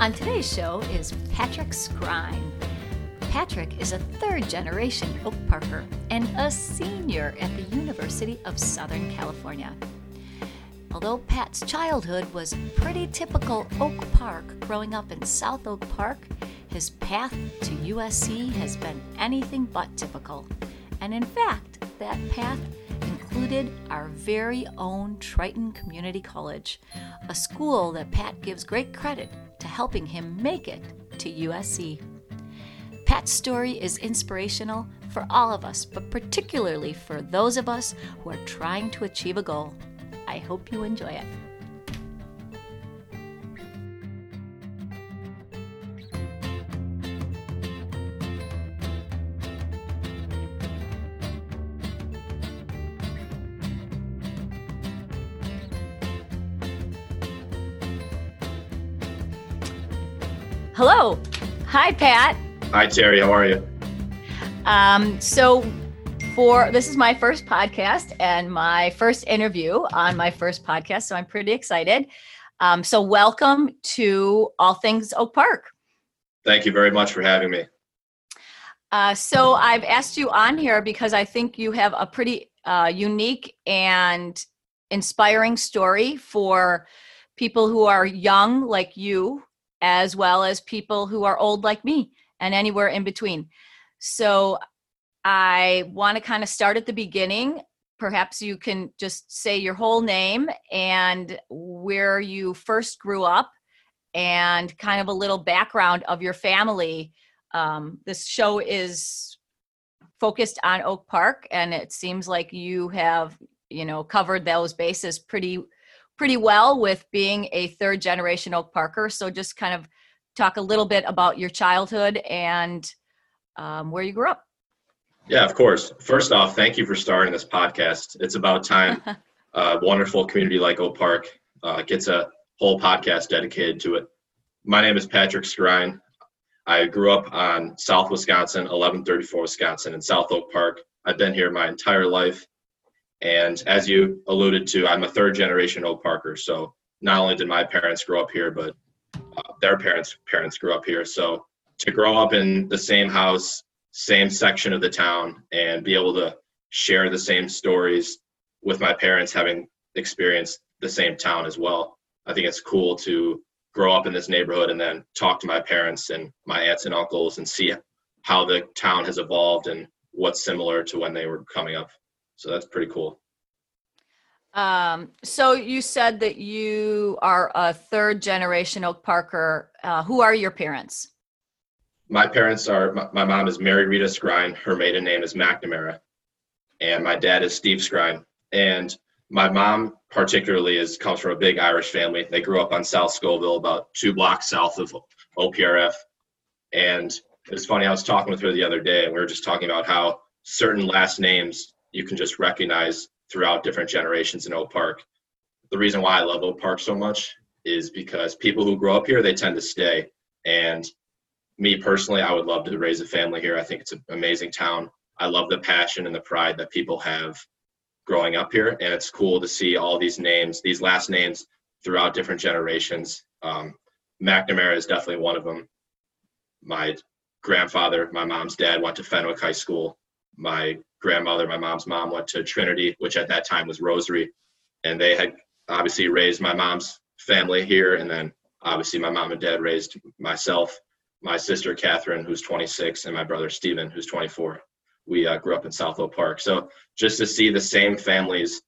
On today's show is Patrick Scrine. Patrick is a third generation Oak Parker and a senior at the University of Southern California. Although Pat's childhood was pretty typical Oak Park growing up in South Oak Park, his path to USC has been anything but typical. And in fact, that path included our very own Triton Community College, a school that Pat gives great credit to helping him make it to USC. Pat's story is inspirational for all of us, but particularly for those of us who are trying to achieve a goal. I hope you enjoy it. Hello. Hi, Pat. Hi, Terry. How are you? Um, so, for this is my first podcast and my first interview on my first podcast, so I'm pretty excited. Um, so, welcome to All Things Oak Park. Thank you very much for having me. Uh, so, I've asked you on here because I think you have a pretty uh, unique and inspiring story for people who are young like you as well as people who are old like me and anywhere in between. So I want to kind of start at the beginning. Perhaps you can just say your whole name and where you first grew up and kind of a little background of your family. Um, this show is focused on Oak Park, and it seems like you have, you know, covered those bases pretty pretty well with being a third generation Oak Parker. So just kind of talk a little bit about your childhood and um, where you grew up. Yeah, of course. First off, thank you for starting this podcast. It's about time a wonderful community like Oak Park uh, gets a whole podcast dedicated to it. My name is Patrick Scrine. I grew up on South Wisconsin, 1134 Wisconsin, in South Oak Park. I've been here my entire life. And as you alluded to, I'm a third generation Oak Parker. So not only did my parents grow up here, but uh, their parents parents grew up here. So to grow up in the same house, same section of the town, and be able to share the same stories with my parents having experienced the same town as well. I think it's cool to grow up in this neighborhood and then talk to my parents and my aunts and uncles and see how the town has evolved and what's similar to when they were coming up. So that's pretty cool. Um, so you said that you are a third generation Oak Parker. Uh, who are your parents? My parents are my, my, mom is Mary Rita Scrine. Her maiden name is McNamara, and my dad is Steve Scrine. And my mom particularly is comes from a big Irish family. They grew up on South Scoville, about two blocks south of OPRF. And it's funny. I was talking with her the other day, and we were just talking about how certain last names you can just recognize throughout different generations in Oak Park. The reason why I love Oak Park so much is because people who grow up here, they tend to stay. And me personally, I would love to raise a family here. I think it's an amazing town. I love the passion and the pride that people have growing up here. And it's cool to see all these names, these last names throughout different generations. Um, McNamara is definitely one of them. My grandfather, my mom's dad went to Fenwick High School. My grandmother, my mom's mom, went to Trinity, which at that time was Rosary, and they had obviously raised my mom's family here, and then obviously my mom and dad raised myself, my sister Catherine, who's 26, and my brother Stephen, who's 24. We uh, grew up in South Oak Park, so just to see the same families,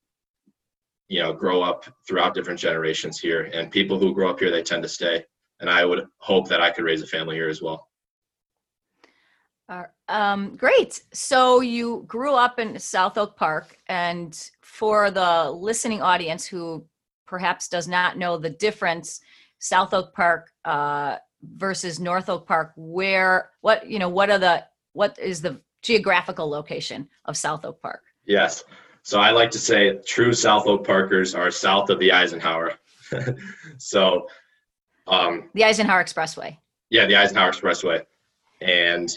you know, grow up throughout different generations here, and people who grow up here, they tend to stay, and I would hope that I could raise a family here as well. Uh, um, great. So you grew up in South Oak Park, and for the listening audience who perhaps does not know the difference, South Oak Park uh, versus North Oak Park, where what you know what are the what is the geographical location of South Oak Park? Yes. So I like to say true South Oak Parkers are south of the Eisenhower. so um, the Eisenhower Expressway. Yeah, the Eisenhower Expressway, and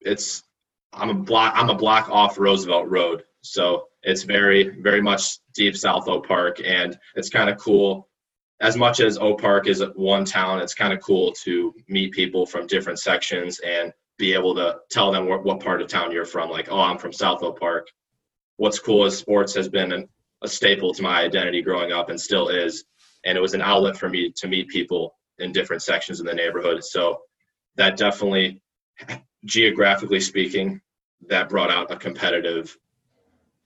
it's I'm a block I'm a block off Roosevelt Road, so it's very very much deep South Oak Park, and it's kind of cool. As much as Oak Park is one town, it's kind of cool to meet people from different sections and be able to tell them what, what part of town you're from. Like, oh, I'm from South Oak Park. What's cool is sports has been an, a staple to my identity growing up and still is, and it was an outlet for me to meet people in different sections in the neighborhood. So that definitely, geographically speaking, that brought out a competitive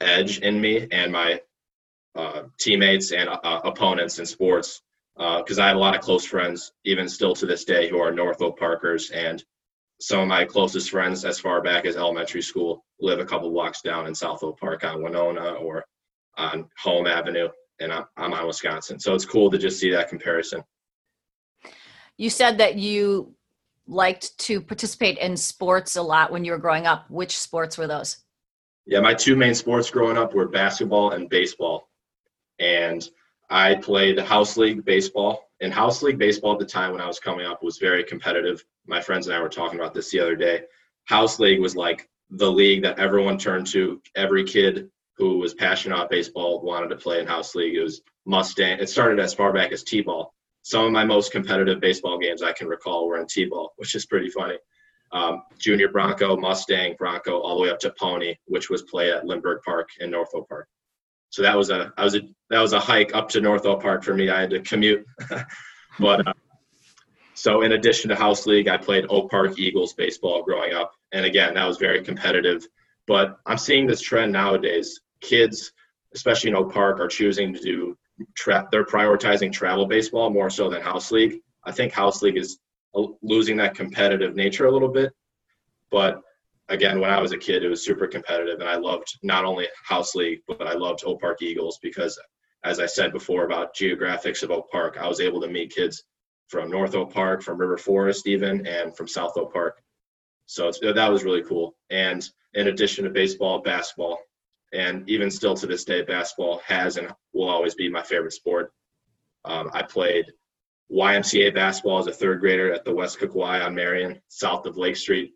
edge in me and my uh, teammates and uh, opponents in sports because uh, I have a lot of close friends, even still to this day, who are North Oak Parkers. And some of my closest friends, as far back as elementary school, live a couple blocks down in South Oak Park on Winona or on Home Avenue, and I'm, I'm on Wisconsin. So it's cool to just see that comparison. You said that you liked to participate in sports a lot when you were growing up. Which sports were those? Yeah, my two main sports growing up were basketball and baseball. And I played house league baseball. And house league baseball at the time when I was coming up was very competitive. My friends and I were talking about this the other day. House league was like the league that everyone turned to. Every kid who was passionate about baseball wanted to play in house league. It was Mustang. It started as far back as T-ball some of my most competitive baseball games I can recall were in T-ball, which is pretty funny. Um, junior Bronco, Mustang, Bronco, all the way up to Pony, which was played at Lindberg Park in North Oak Park. So that was a I was a that was a hike up to North Oak Park for me. I had to commute, but uh, so in addition to house league, I played Oak Park Eagles baseball growing up, and again that was very competitive. But I'm seeing this trend nowadays. Kids, especially in Oak Park, are choosing to do tra- they're prioritizing travel baseball more so than house league. I think house league is uh, losing that competitive nature a little bit. But again, when I was a kid, it was super competitive, and I loved not only house league, but I loved Oak Park Eagles because, as I said before about geographics of Oak Park, I was able to meet kids from North Oak Park, from River Forest, even, and from South Oak Park. So that was really cool. And in addition to baseball, basketball, and even still to this day, basketball has and will always be my favorite sport. Um, I played YMCA basketball as a third grader at the West Cook Y on Marion, south of Lake Street.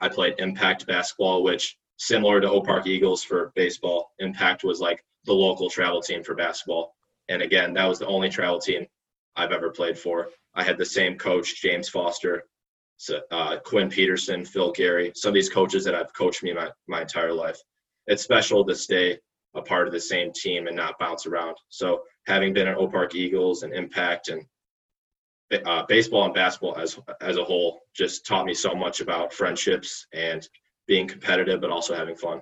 I played Impact basketball, which similar to Oak Park Eagles for baseball, Impact was like the local travel team for basketball. And again, that was the only travel team I've ever played for. I had the same coach, James Foster, uh, Quinn Peterson, Phil Gary, some of these coaches that have coached me my, my entire life it's special to stay a part of the same team and not bounce around. So having been at Oak Park Eagles and Impact and uh, baseball and basketball as as a whole just taught me so much about friendships and being competitive, but also having fun.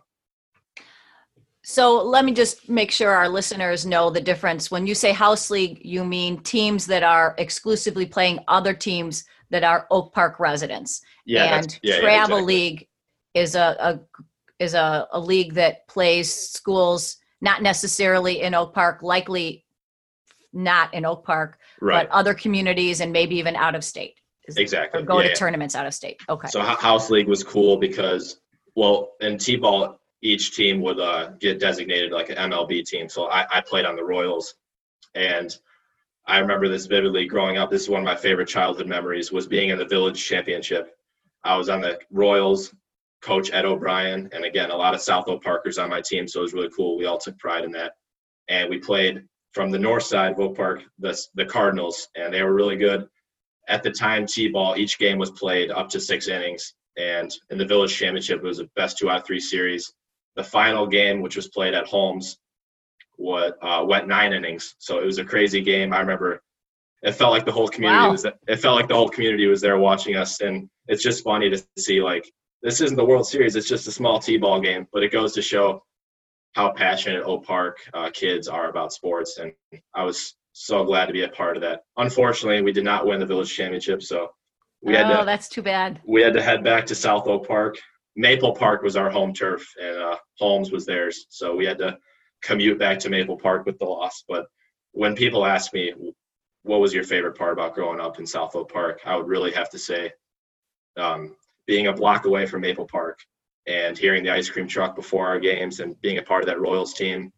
So let me just make sure our listeners know the difference. When you say house league, you mean teams that are exclusively playing other teams that are Oak Park residents. Yeah, and yeah, travel yeah, exactly. league is a, a is a, a league that plays schools not necessarily in Oak Park, likely not in Oak Park, right. but other communities and maybe even out of state. Exactly. Or go yeah, to yeah. tournaments out of state. Okay. So house league was cool because, well, in t-ball, each team would uh, get designated like an MLB team. So I, I played on the Royals, and I remember this vividly growing up. This is one of my favorite childhood memories was being in the village championship. I was on the Royals coach Ed O'Brien, and again, a lot of South Oak Parkers on my team, so it was really cool. We all took pride in that, and we played from the north side of Oak Park, the the Cardinals, and they were really good. At the time, T-ball, each game was played up to six innings, and in the Village Championship, it was the best two out of three series. The final game, which was played at Holmes, what uh, went nine innings, so it was a crazy game. I remember it felt like the whole community wow. was it felt like the whole community was there watching us, and it's just funny to see like this isn't the World Series. It's just a small T-ball game, but it goes to show how passionate Oak Park uh, kids are about sports, and I was so glad to be a part of that. Unfortunately, we did not win the village championship, so we oh, had to. Oh, that's too bad. We had to head back to South Oak Park. Maple Park was our home turf, and uh, Holmes was theirs, so we had to commute back to Maple Park with the loss. But when people ask me what was your favorite part about growing up in South Oak Park? I would really have to say um, being a block away from Maple Park and hearing the ice cream truck before our games and being a part of that Royals team.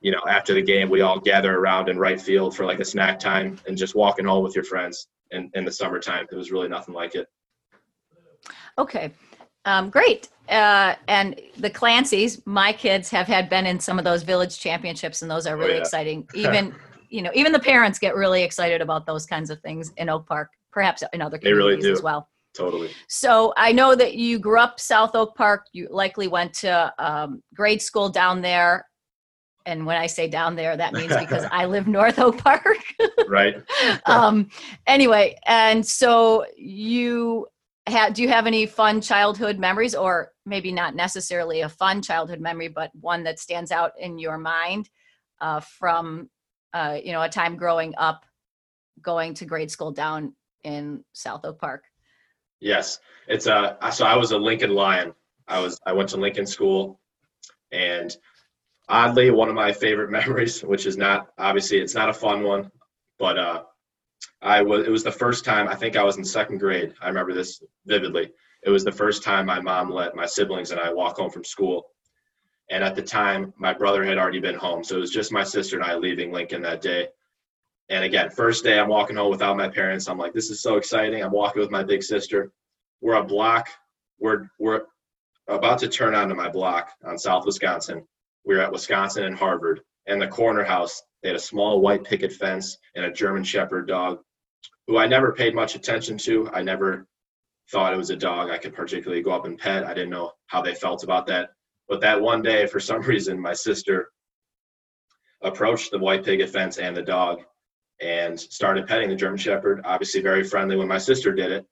You know, after the game, we all gather around in right field for like a snack time and just walking home with your friends in, in the summertime. It was really nothing like it. Okay. Um, great. Uh, and the Clancy's, my kids have had been in some of those village championships, and those are really oh, yeah. exciting. Even you know, even the parents get really excited about those kinds of things in Oak Park, perhaps in other communities really as well. Totally. So I know that you grew up South Oak Park. You likely went to um, grade school down there. And when I say down there, that means because I live North Oak Park. right. um, anyway, and so you had, do you have any fun childhood memories or maybe not necessarily a fun childhood memory, but one that stands out in your mind uh, from, uh, you know, a time growing up, going to grade school down in South Oak Park? Yes, it's a. So I was a Lincoln Lion. I was I went to Lincoln School, and oddly, one of my favorite memories, which is not obviously it's not a fun one, but uh, I was it was the first time I think I was in second grade. I remember this vividly. It was the first time my mom let my siblings and I walk home from school. And at the time, my brother had already been home. So it was just my sister and I leaving Lincoln that day. And again, first day I'm walking home without my parents. I'm like, this is so exciting. I'm walking with my big sister. We're a block. We're we're about to turn onto my block on South Wisconsin. We're at Wisconsin and Harvard. And the corner house, they had a small white picket fence and a German Shepherd dog, who I never paid much attention to. I never thought it was a dog I could particularly go up and pet. I didn't know how they felt about that. But that one day, for some reason, my sister approached the white picket fence and the dog and started petting the German Shepherd. Obviously, very friendly when my sister did it.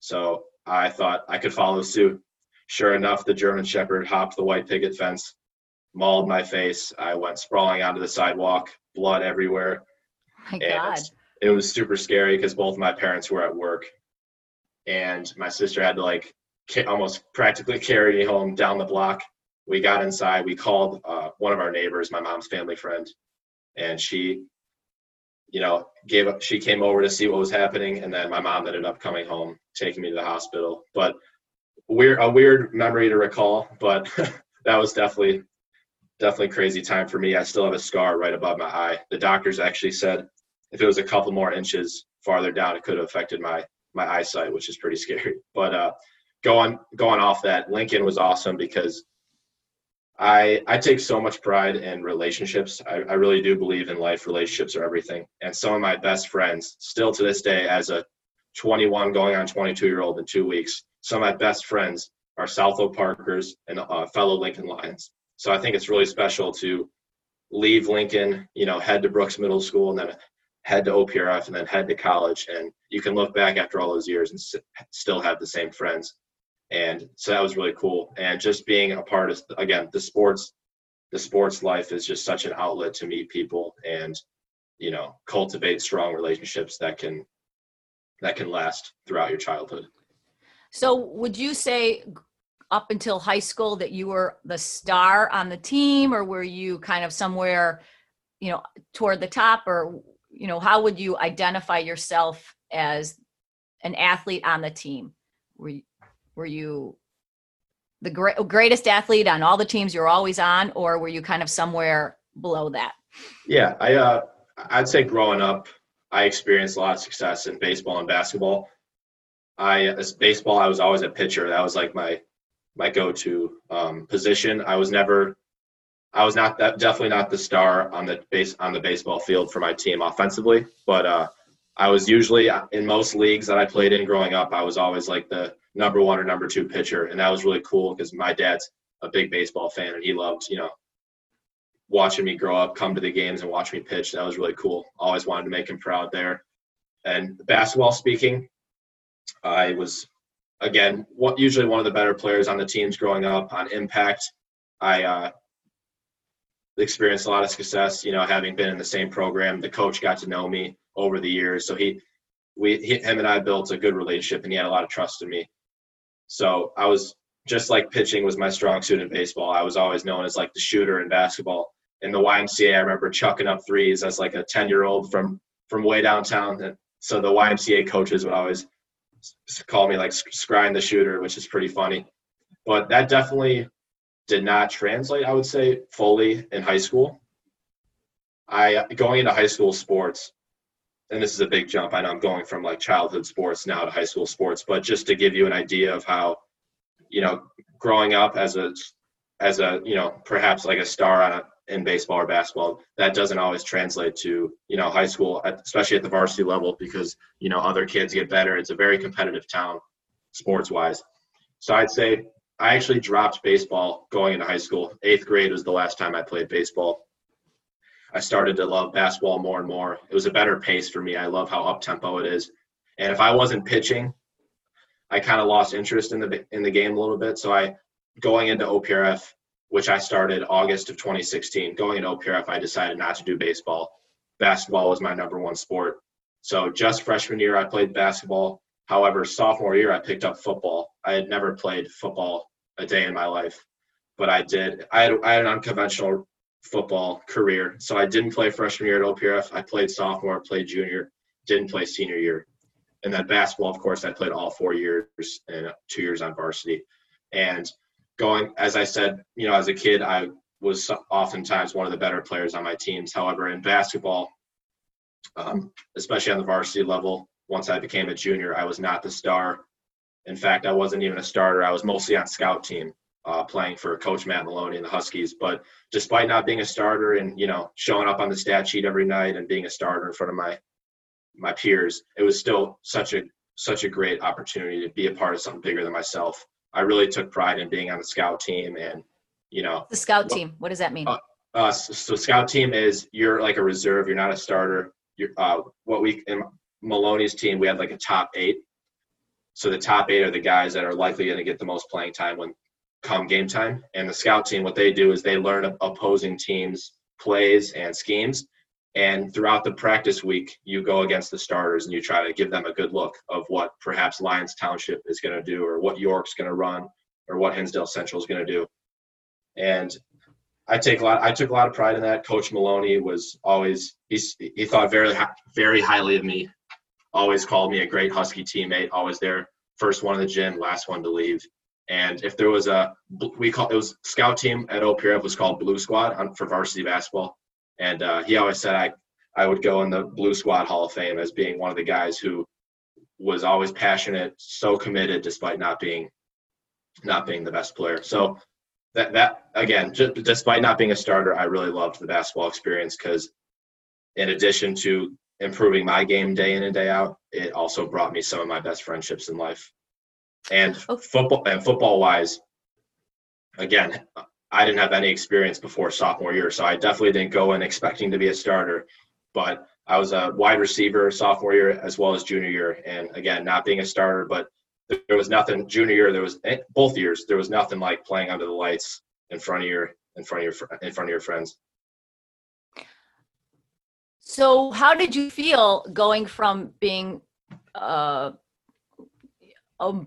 So I thought I could follow suit. Sure enough, the German Shepherd hopped the white picket fence, mauled my face. I went sprawling onto the sidewalk, blood everywhere. My God. It was super scary because both my parents were at work. And my sister had to like almost practically carry me home down the block. We got inside. We called uh, one of our neighbors, my mom's family friend, and she you know, gave up. She came over to see what was happening, and then my mom ended up coming home, taking me to the hospital. But weird, a weird memory to recall, but that was definitely, definitely crazy time for me. I still have a scar right above my eye. The doctors actually said if it was a couple more inches farther down, it could have affected my my eyesight, which is pretty scary. But uh, going going off that, Lincoln was awesome because I I take so much pride in relationships. I, I really do believe in life. Relationships are everything. And some of my best friends, still to this day, as a 21 going on 22 year old in two weeks, some of my best friends are South Oak Parkers and uh, fellow Lincoln Lions. So I think it's really special to leave Lincoln, you know, head to Brooks Middle School and then head to OPRF and then head to college. And you can look back after all those years and still have the same friends and so that was really cool. And just being a part of again the sports the sports life is just such an outlet to meet people and you know cultivate strong relationships that can that can last throughout your childhood. So would you say up until high school that you were the star on the team or were you kind of somewhere you know toward the top or you know how would you identify yourself as an athlete on the team? Were you, were you the great, greatest athlete on all the teams you're always on, or were you kind of somewhere below that? Yeah, I uh, I'd say growing up, I experienced a lot of success in baseball and basketball. I as baseball, I was always a pitcher. That was like my my go-to um, position. I was never, I was not that definitely not the star on the base on the baseball field for my team offensively, but uh, I was usually in most leagues that I played in growing up. I was always like the number one or number two pitcher, and that was really cool because my dad's a big baseball fan and he loved you know watching me grow up, come to the games and watch me pitch. That was really cool. Always wanted to make him proud there. And basketball speaking, I was again what usually one of the better players on the teams growing up on impact. I uh, experienced a lot of success, you know, having been in the same program. The coach got to know me over the years, so he, we, him and I built a good relationship, and he had a lot of trust in me. So I was just like pitching was my strong suit in baseball. I was always known as like the shooter in basketball. In the YMCA, I remember chucking up threes as like a 10 year old from from way downtown. And so the YMCA coaches would always call me like Scrine the shooter, which is pretty funny. But that definitely did not translate, I would say, fully in high school. I going into high school sports, and this is a big jump. I know I'm going from like childhood sports now to high school sports, but just to give you an idea of how, you know, growing up as a as a you know perhaps like a star on a, in baseball or basketball, that doesn't always translate to you know high school, especially at the varsity level, because you know other kids get better. It's a very competitive town, sports wise. So I'd say I actually dropped baseball going into high school. Eighth grade was the last time I played baseball. I started to love basketball more and more. It was a better pace for me. I love how up tempo it is. And if I wasn't pitching, I kind of lost interest in the in the game a little bit. So I going into OPRF, which I started August of 2016, going into OPRF, I decided not to do baseball. Basketball was my number one sport. So just freshman year, I played basketball. However, sophomore year, I picked up football. I had never played football a day in my life, but I did. I had, I had an unconventional football career. So I didn't play freshman year at OPRF. I played sophomore, played junior, didn't play senior year. And then basketball, of course, I played all four years and two years on varsity. And going, as I said, you know, as a kid, I was oftentimes one of the better players on my teams. However, in basketball, um, especially on the varsity level, once I became a junior, I was not the star. In fact, I wasn't even a starter. I was mostly on scout team uh, playing for Coach Matt Maloney and the Huskies. But despite not being a starter and you know showing up on the stat sheet every night and being a starter in front of my my peers, it was still such a such a great opportunity to be a part of something bigger than myself. I really took pride in being on the scout team and you know the scout team. What does that mean? Uh, uh, so, so, scout team is you're like a reserve. You're not a starter. You're uh, what we in Maloney's team we had like a top eight. So the top eight are the guys that are likely going to get the most playing time when come game time. And the scout team, what they do is they learn opposing teams' plays and schemes. And throughout the practice week, you go against the starters and you try to give them a good look of what perhaps Lyons Township is going to do, or what York's going to run, or what Hinsdale Central is going to do. And I take a lot. I took a lot of pride in that. Coach Maloney was always he he thought very very highly of me. Always called me a great Husky teammate. Always there, first one in the gym, last one to leave. And if there was a, we call it was scout team at OPRF was called Blue Squad on, for varsity basketball. And uh, he always said I, I would go in the Blue Squad Hall of Fame as being one of the guys who was always passionate, so committed despite not being, not being the best player. So that that again, just, despite not being a starter, I really loved the basketball experience because, in addition to improving my game day in and day out, it also brought me some of my best friendships in life. And okay. football and football wise, again, I didn't have any experience before sophomore year, so I definitely didn't go in expecting to be a starter. But I was a wide receiver sophomore year as well as junior year, and again, not being a starter, but there was nothing junior year. There was eh, both years. There was nothing like playing under the lights in front of your in front of your in front of your friends. So, how did you feel going from being uh, a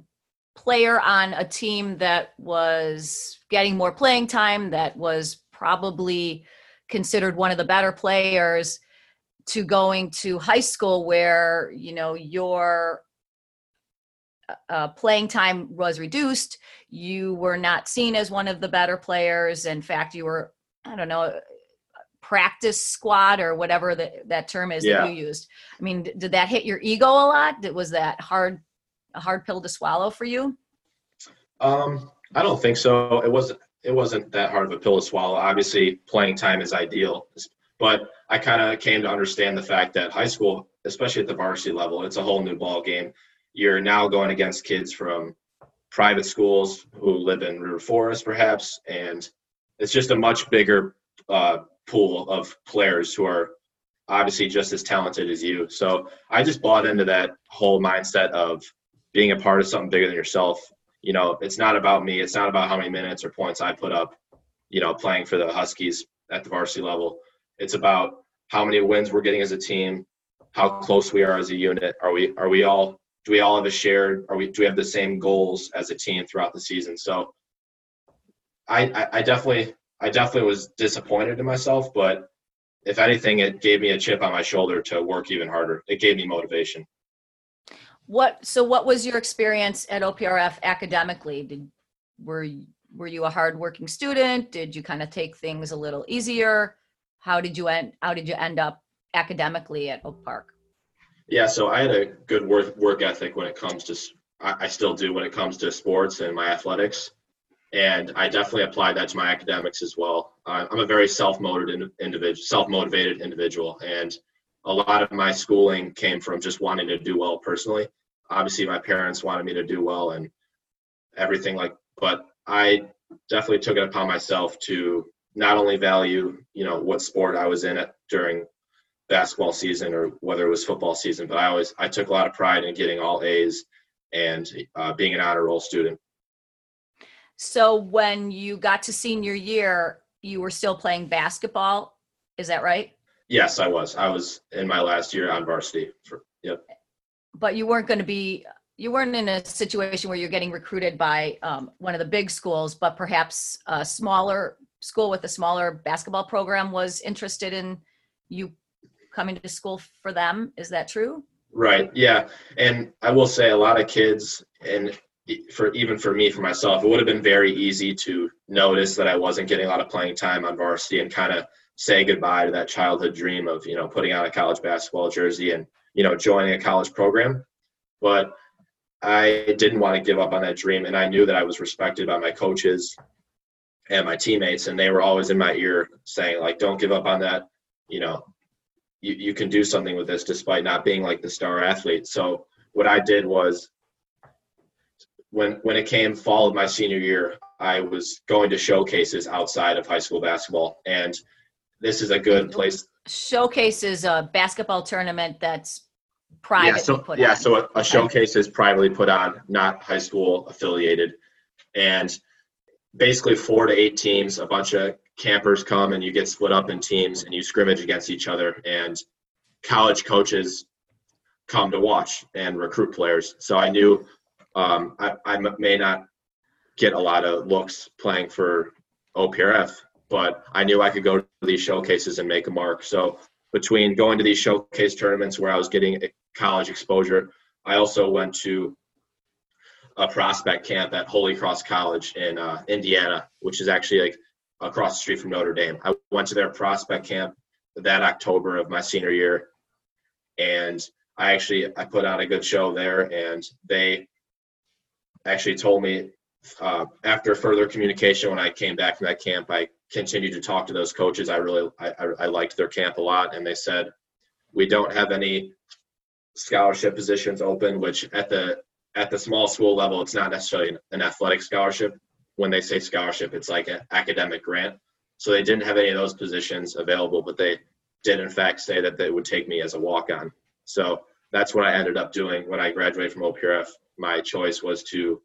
player on a team that was getting more playing time, that was probably considered one of the better players, to going to high school where you know your uh, playing time was reduced. You were not seen as one of the better players. In fact, you were I don't know practice squad or whatever that that term is yeah. that you used. I mean, did that hit your ego a lot? Was that hard a hard pill to swallow for you? Um, I don't think so. It wasn't. It wasn't that hard of a pill to swallow. Obviously, playing time is ideal, but I kind of came to understand the fact that high school, especially at the varsity level, it's a whole new ball game. You're now going against kids from private schools who live in River Forest, perhaps, and it's just a much bigger uh, pool of players who are obviously just as talented as you. So I just bought into that whole mindset of being a part of something bigger than yourself. You know, it's not about me. It's not about how many minutes or points I put up, you know, playing for the Huskies at the varsity level. It's about how many wins we're getting as a team, how close we are as a unit. Are we are we all do we all have a shared are we do we have the same goals as a team throughout the season? So I, I, I definitely I definitely was disappointed in myself, but if anything, it gave me a chip on my shoulder to work even harder. It gave me motivation. What so what was your experience at OPRF academically? Did were were you a hardworking student? Did you kind of take things a little easier? How did you end how did you end up academically at Oak Park? Yeah, so I had a good work work ethic when it comes to I still do when it comes to sports and my athletics, and I definitely applied that to my academics as well. I'm a very self-motivated individual, self-motivated individual, and a lot of my schooling came from just wanting to do well personally. Obviously, my parents wanted me to do well and everything like, but I definitely took it upon myself to not only value, you know, what sport I was in during basketball season or whether it was football season, but I always I took a lot of pride in getting all A's and uh, being an honor roll student. So when you got to senior year, you were still playing basketball. Is that right? Yes, I was. I was in my last year on varsity. For, yep. But you weren't going to be you weren't in a situation where you're getting recruited by um, one of the big schools, but perhaps a smaller school with a smaller basketball program was interested in you coming to school for them. Is that true? Right. Yeah. And I will say a lot of kids and for even for me for myself, it would have been very easy to notice that I wasn't getting a lot of playing time on varsity and kind of say goodbye to that childhood dream of, you know, putting on a college basketball jersey and, you know, joining a college program. But I didn't want to give up on that dream and I knew that I was respected by my coaches and my teammates and they were always in my ear saying like don't give up on that, you know, you, you can do something with this despite not being like the star athlete. So what I did was when when it came fall of my senior year, I was going to showcases outside of high school basketball, and this is a good place. Showcase is a basketball tournament that's privately Yeah, so put yeah, on. so a, a showcase is privately put on, not high school affiliated, and basically four to eight teams, a bunch of campers come, and you get split up in teams, and you scrimmage against each other, and college coaches come to watch and recruit players. So I knew um, I, I may not get a lot of looks playing for OPRF, but I knew I could go to these showcases and make a mark. So between going to these showcase tournaments where I was getting college exposure, I also went to a prospect camp at Holy Cross College in uh, Indiana, which is actually like across the street from Notre Dame. I went to their prospect camp that October of my senior year, and I actually I put on a good show there, and they actually told me uh, after further communication when I came back from that camp, I continued to talk to those coaches. I really I, I, liked their camp a lot, and they said we don't have any scholarship positions open, which at the at the small school level, it's not necessarily an athletic scholarship. When they say scholarship, it's like an academic grant. So they didn't have any of those positions available, but they did in fact say that they would take me as a walk-on. So that's what I ended up doing when I graduated from OPRF. My choice was to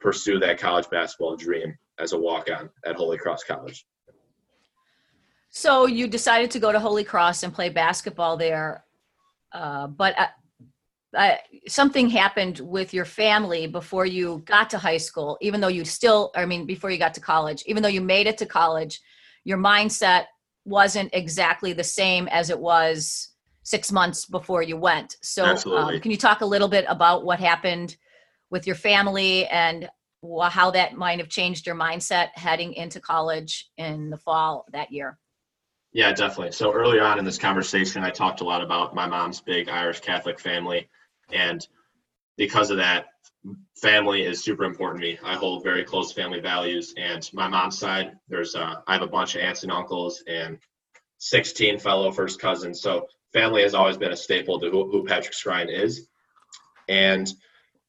pursue that college basketball dream as a walk-on at Holy Cross College. So you decided to go to Holy Cross and play basketball there, uh, but uh, uh, something happened with your family before you got to high school. Even though you still, I mean, before you got to college, even though you made it to college, your mindset wasn't exactly the same as it was six months before you went. So, um, can you talk a little bit about what happened with your family and how that might have changed your mindset heading into college in the fall that year? Yeah, definitely. So early on in this conversation, I talked a lot about my mom's big Irish Catholic family. And because of that, family is super important to me. I hold very close family values. And my mom's side, there's uh, I have a bunch of aunts and uncles and 16 fellow first cousins. So family has always been a staple to who, who Patrick Scrine is. And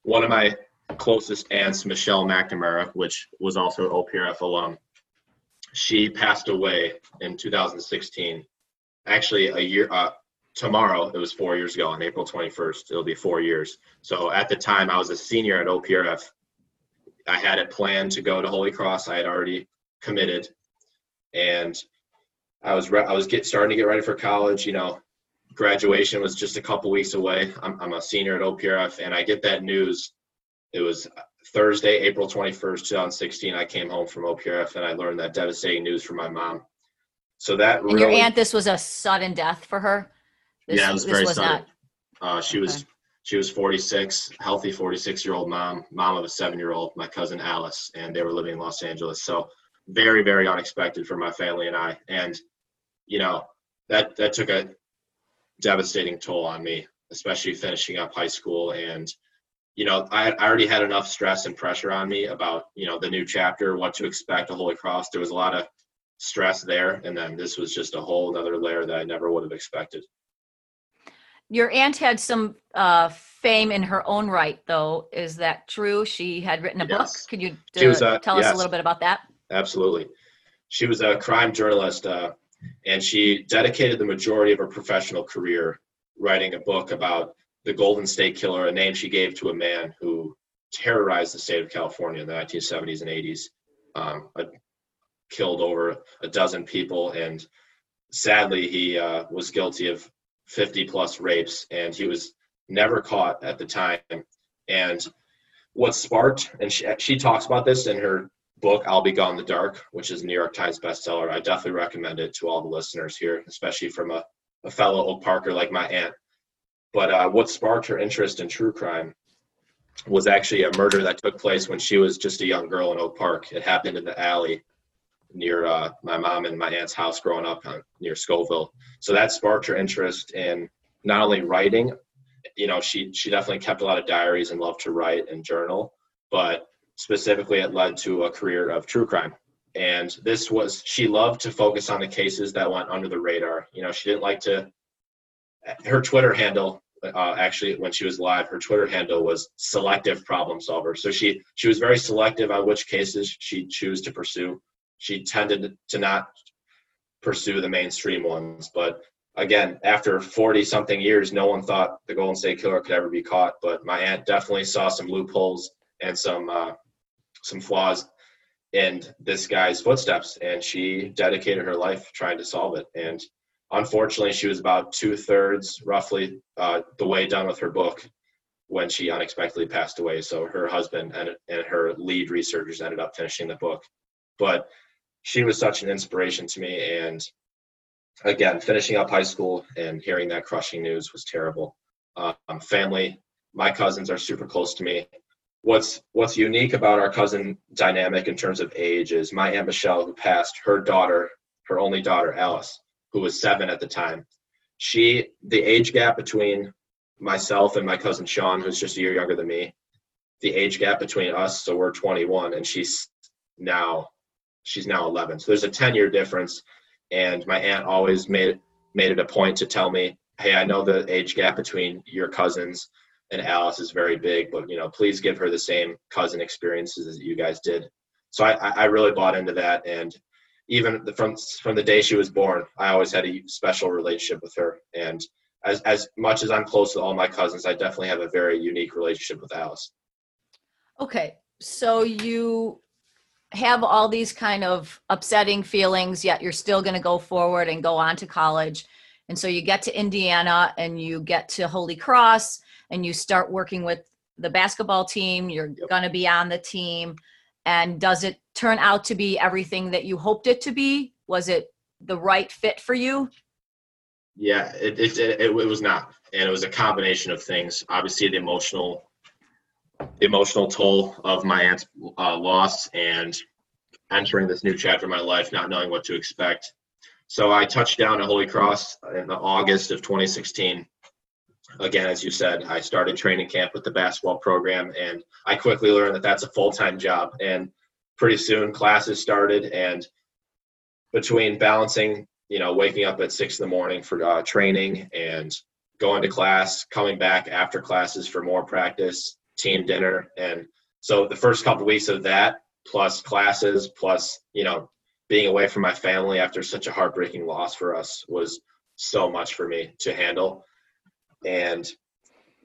one of my closest aunts, Michelle McNamara, which was also an OPRF alum, she passed away in 2016. Actually, a year uh, tomorrow, it was four years ago on April 21st. It'll be four years. So at the time, I was a senior at OPRF. I had it planned to go to Holy Cross. I had already committed, and I was re- I was get starting to get ready for college. You know, graduation was just a couple weeks away. I'm, I'm a senior at OPRF, and I get that news. It was Thursday, April 21st, 2016. I came home from OPRF and I learned that devastating news from my mom. So that And really, your aunt, this was a sudden death for her. This, yeah, it was very was sudden. not. Uh, she was she was 46, healthy 46 year old mom, mom of a seven year old, my cousin Alice, and they were living in Los Angeles. So very very unexpected for my family and I, and you know that that took a devastating toll on me, especially finishing up high school and. You know, I, I already had enough stress and pressure on me about, you know, the new chapter, what to expect at Holy Cross. There was a lot of stress there. And then this was just a whole another layer that I never would have expected. Your aunt had some uh, fame in her own right, though. Is that true? She had written a book. Yes. Could you uh, uh, tell us a little bit about that? Absolutely. She was a crime journalist, uh, and she dedicated the majority of her professional career writing a book about the Golden State Killer, a name she gave to a man who terrorized the state of California in the 1970s and 80s, um, killed over a dozen people, and sadly, he uh, was guilty of 50 plus rapes, and he was never caught at the time. And what sparked, and she, she talks about this in her book i'll be gone in the dark which is a new york times bestseller. I definitely recommend it to all the listeners here especially from a, a fellow oak parker like my aunt. But uh, what sparked her interest in true crime was actually a murder that took place when she was just a young girl in oak park. It happened in the alley near uh, my mom and my aunt's house growing up uh, near scoville. So that sparked her interest in not only writing you know she she definitely kept a lot of diaries and loved to write and journal but specifically it led to a career of true crime. And this was she loved to focus on the cases that went under the radar. You know she didn't like to her twitter handle uh, actually when she was live her twitter handle was selective problem solver. So she she was very selective on which cases she'd choose to pursue. She tended to not pursue the mainstream ones but again after 40 something years no one thought the golden state killer could ever be caught but my aunt definitely saw some loopholes and some uh, some flaws in this guy's footsteps and she dedicated her life trying to solve it. And unfortunately she was about two-thirds roughly uh, the way done with her book when she unexpectedly passed away. So her husband and, and her lead researchers ended up finishing the book. But she was such an inspiration to me and again finishing up high school and hearing that crushing news was terrible. Um, family my cousins are super close to me what's what's unique about our cousin dynamic in terms of age is my aunt michelle who passed her daughter her only daughter alice who was seven at the time. She the age gap between myself and my cousin sean who's just a year younger than me the age gap between us so we're 21 and she's now she's now 11 so there's a 10 year difference and my aunt always made made it a point to tell me hey i know the age gap between your cousins and Alice is very big, but you know, please give her the same cousin experiences as you guys did. So I, I really bought into that, and even from from the day she was born, I always had a special relationship with her. And as as much as I'm close to all my cousins, I definitely have a very unique relationship with Alice. Okay, so you have all these kind of upsetting feelings, yet you're still going to go forward and go on to college. And so you get to Indiana and you get to Holy Cross and you start working with the basketball team. You're Yep. going to be on the team. And does it turn out to be everything that you hoped it to be? Was it the right fit for you? Yeah, it it, it, it was not, and it was a combination of things. Obviously, the emotional the emotional toll of my aunt's uh, loss and entering this new chapter of my life, not knowing what to expect. So I touched down at Holy Cross in the August of 2016. Again, as you said, I started training camp with the basketball program, and I quickly learned that that's a full time job. And pretty soon, classes started, and between balancing, you know, waking up at six in the morning for uh, training and going to class, coming back after classes for more practice, team dinner, and so the first couple weeks of that, plus classes, plus you know, being away from my family after such a heartbreaking loss for us was so much for me to handle. And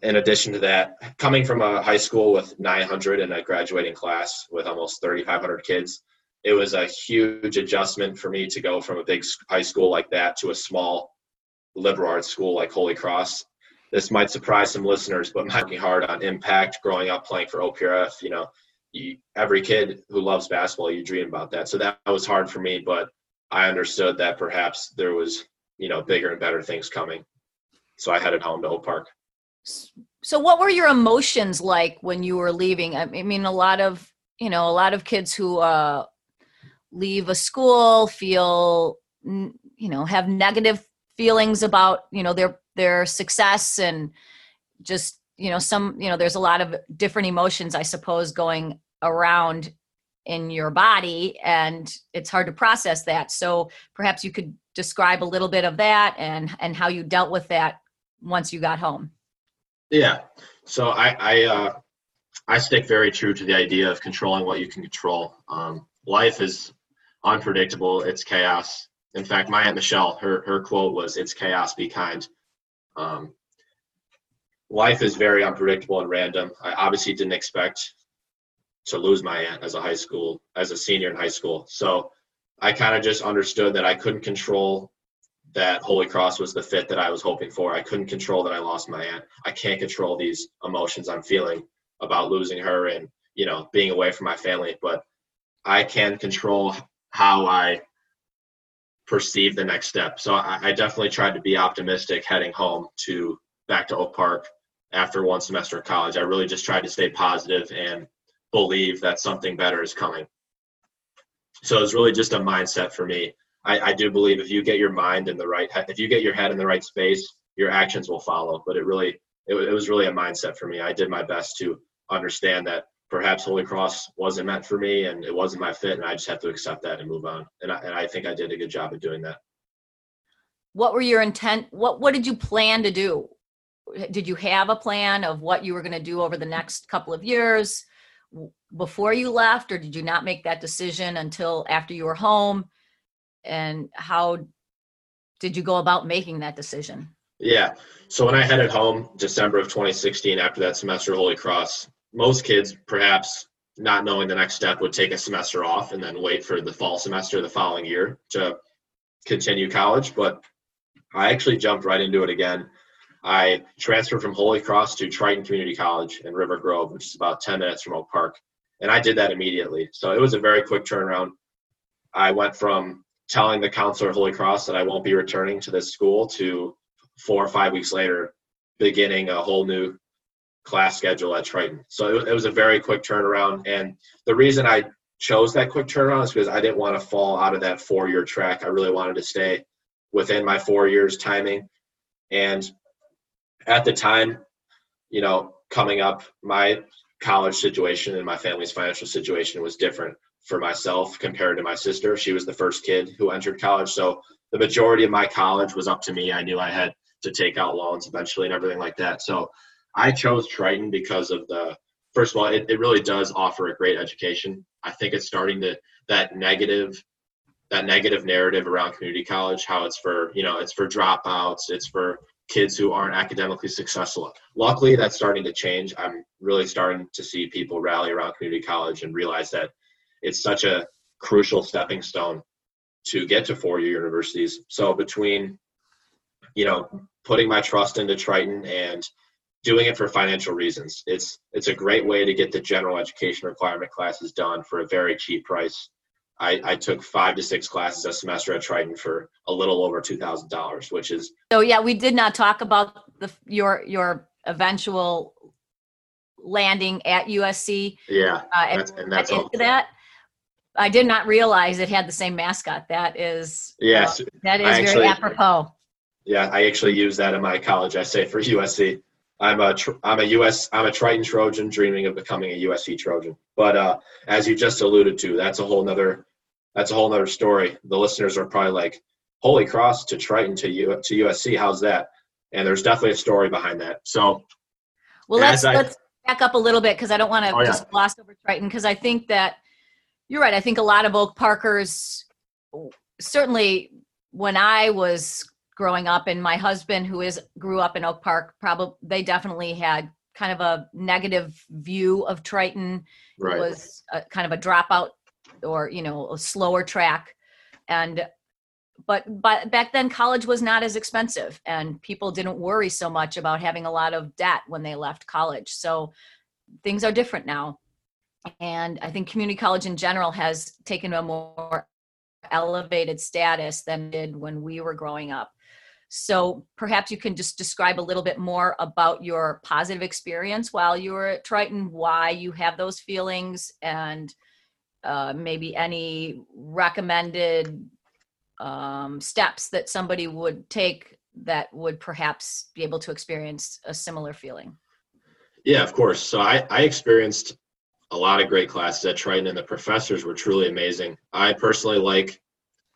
in addition to that, coming from a high school with 900 and a graduating class with almost 3,500 kids, it was a huge adjustment for me to go from a big high school like that to a small liberal arts school like Holy Cross. This might surprise some listeners, but I'm working hard on impact growing up playing for OPRF. You know, every kid who loves basketball, you dream about that. So that was hard for me, but I understood that perhaps there was, you know, bigger and better things coming. So I headed home to Oak Park. So what were your emotions like when you were leaving? I mean, a lot of, you know, a lot of kids who uh, leave a school feel, you know, have negative feelings about, you know, their their success and just, you know, some, you know, there's a lot of different emotions I suppose going around in your body and it's hard to process that. So perhaps you could describe a little bit of that and and how you dealt with that once you got home. Yeah. So I I uh, I stick very true to the idea of controlling what you can control. Um, life is unpredictable. It's chaos. In fact, my aunt Michelle, her her quote was, "It's chaos. Be kind." Um, life is very unpredictable and random. I obviously didn't expect to lose my aunt as a high school as a senior in high school. So I kind of just understood that I couldn't control that Holy Cross was the fit that I was hoping for. I couldn't control that I lost my aunt. I can't control these emotions I'm feeling about losing her and, you know, being away from my family, but I can control how I perceive the next step. So I, I definitely tried to be optimistic heading home to back to Oak Park after one semester of college. I really just tried to stay positive and believe that something better is coming. So it's really just a mindset for me I, I do believe if you get your mind in the right, if you get your head in the right space, your actions will follow. But it really, it, it was really a mindset for me. I did my best to understand that perhaps Holy Cross wasn't meant for me and it wasn't my fit, and I just have to accept that and move on. And I, and I think I did a good job of doing that. What were your intent? What What did you plan to do? Did you have a plan of what you were going to do over the next couple of years before you left, or did you not make that decision until after you were home? and how did you go about making that decision? Yeah. So when I headed home December of 2016 after that semester Holy Cross, most kids perhaps not knowing the next step would take a semester off and then wait for the fall semester the following year to continue college, but I actually jumped right into it again. I transferred from Holy Cross to Triton Community College in River Grove, which is about 10 minutes from Oak Park. And I did that immediately. So it was a very quick turnaround. I went from telling the counselor at Holy Cross that I won't be returning to this school to four or five weeks later beginning a whole new class schedule at Triton. So it, was a very quick turnaround. And the reason I chose that quick turnaround is because I didn't want to fall out of that four year track. I really wanted to stay within my four years timing. And at the time, you know, coming up, my college situation and my family's financial situation was different for myself compared to my sister. She was the first kid who entered college. So the majority of my college was up to me. I knew I had to take out loans eventually and everything like that. So I chose Triton because of the first of all, it, it really does offer a great education. I think it's starting to that negative that negative narrative around community college, how it's for, you know, it's for dropouts, it's for kids who aren't academically successful. Luckily that's starting to change. I'm really starting to see people rally around community college and realize that it's such a crucial stepping stone to get to four-year universities. So between, you know, putting my trust into Triton and doing it for financial reasons, it's it's a great way to get the general education requirement classes done for a very cheap price. I, I took five to six classes a semester at Triton for a little over two thousand dollars, which is so. Yeah, we did not talk about the your your eventual landing at USC. Yeah, uh, that's, and that's all. that. I did not realize it had the same mascot. That is yes, uh, that is very apropos. Yeah, I actually use that in my college essay for USC. I'm a I'm a US I'm a Triton Trojan dreaming of becoming a USC Trojan. But uh, as you just alluded to, that's a whole nother that's a whole nother story. The listeners are probably like, "Holy cross to Triton to U to USC, how's that?" And there's definitely a story behind that. So, well, let's I, let's back up a little bit because I don't want to oh, just yeah. gloss over Triton because I think that you're right. I think a lot of Oak Parkers, certainly when I was growing up, and my husband, who is grew up in Oak Park, probably they definitely had kind of a negative view of Triton. Right. It was a, kind of a dropout or you know a slower track, and but but back then college was not as expensive, and people didn't worry so much about having a lot of debt when they left college. So things are different now and I think community college in general has taken a more elevated status than did when we were growing up. So perhaps you can just describe a little bit more about your positive experience while you were at Triton, why you have those feelings, and uh, maybe any recommended um, steps that somebody would take that would perhaps be able to experience a similar feeling. Yeah, of course. So I, I experienced a lot of great classes at Triton, and the professors were truly amazing. I personally like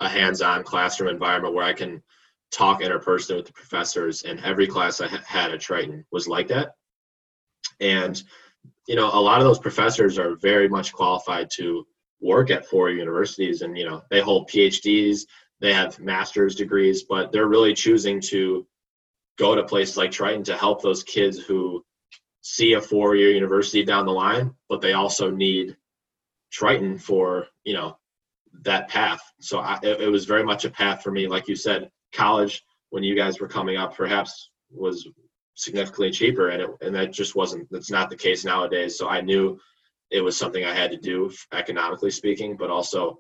a hands-on classroom environment where I can talk interpersonally with the professors, and every class I ha- had at Triton was like that. And you know, a lot of those professors are very much qualified to work at four universities, and you know, they hold PhDs, they have master's degrees, but they're really choosing to go to places like Triton to help those kids who see a four-year university down the line, but they also need Triton for you know that path. So I, it, it was very much a path for me, like you said, college when you guys were coming up perhaps was significantly cheaper and it, and that just wasn't that's not the case nowadays. So i knew it was something i had to do economically speaking but also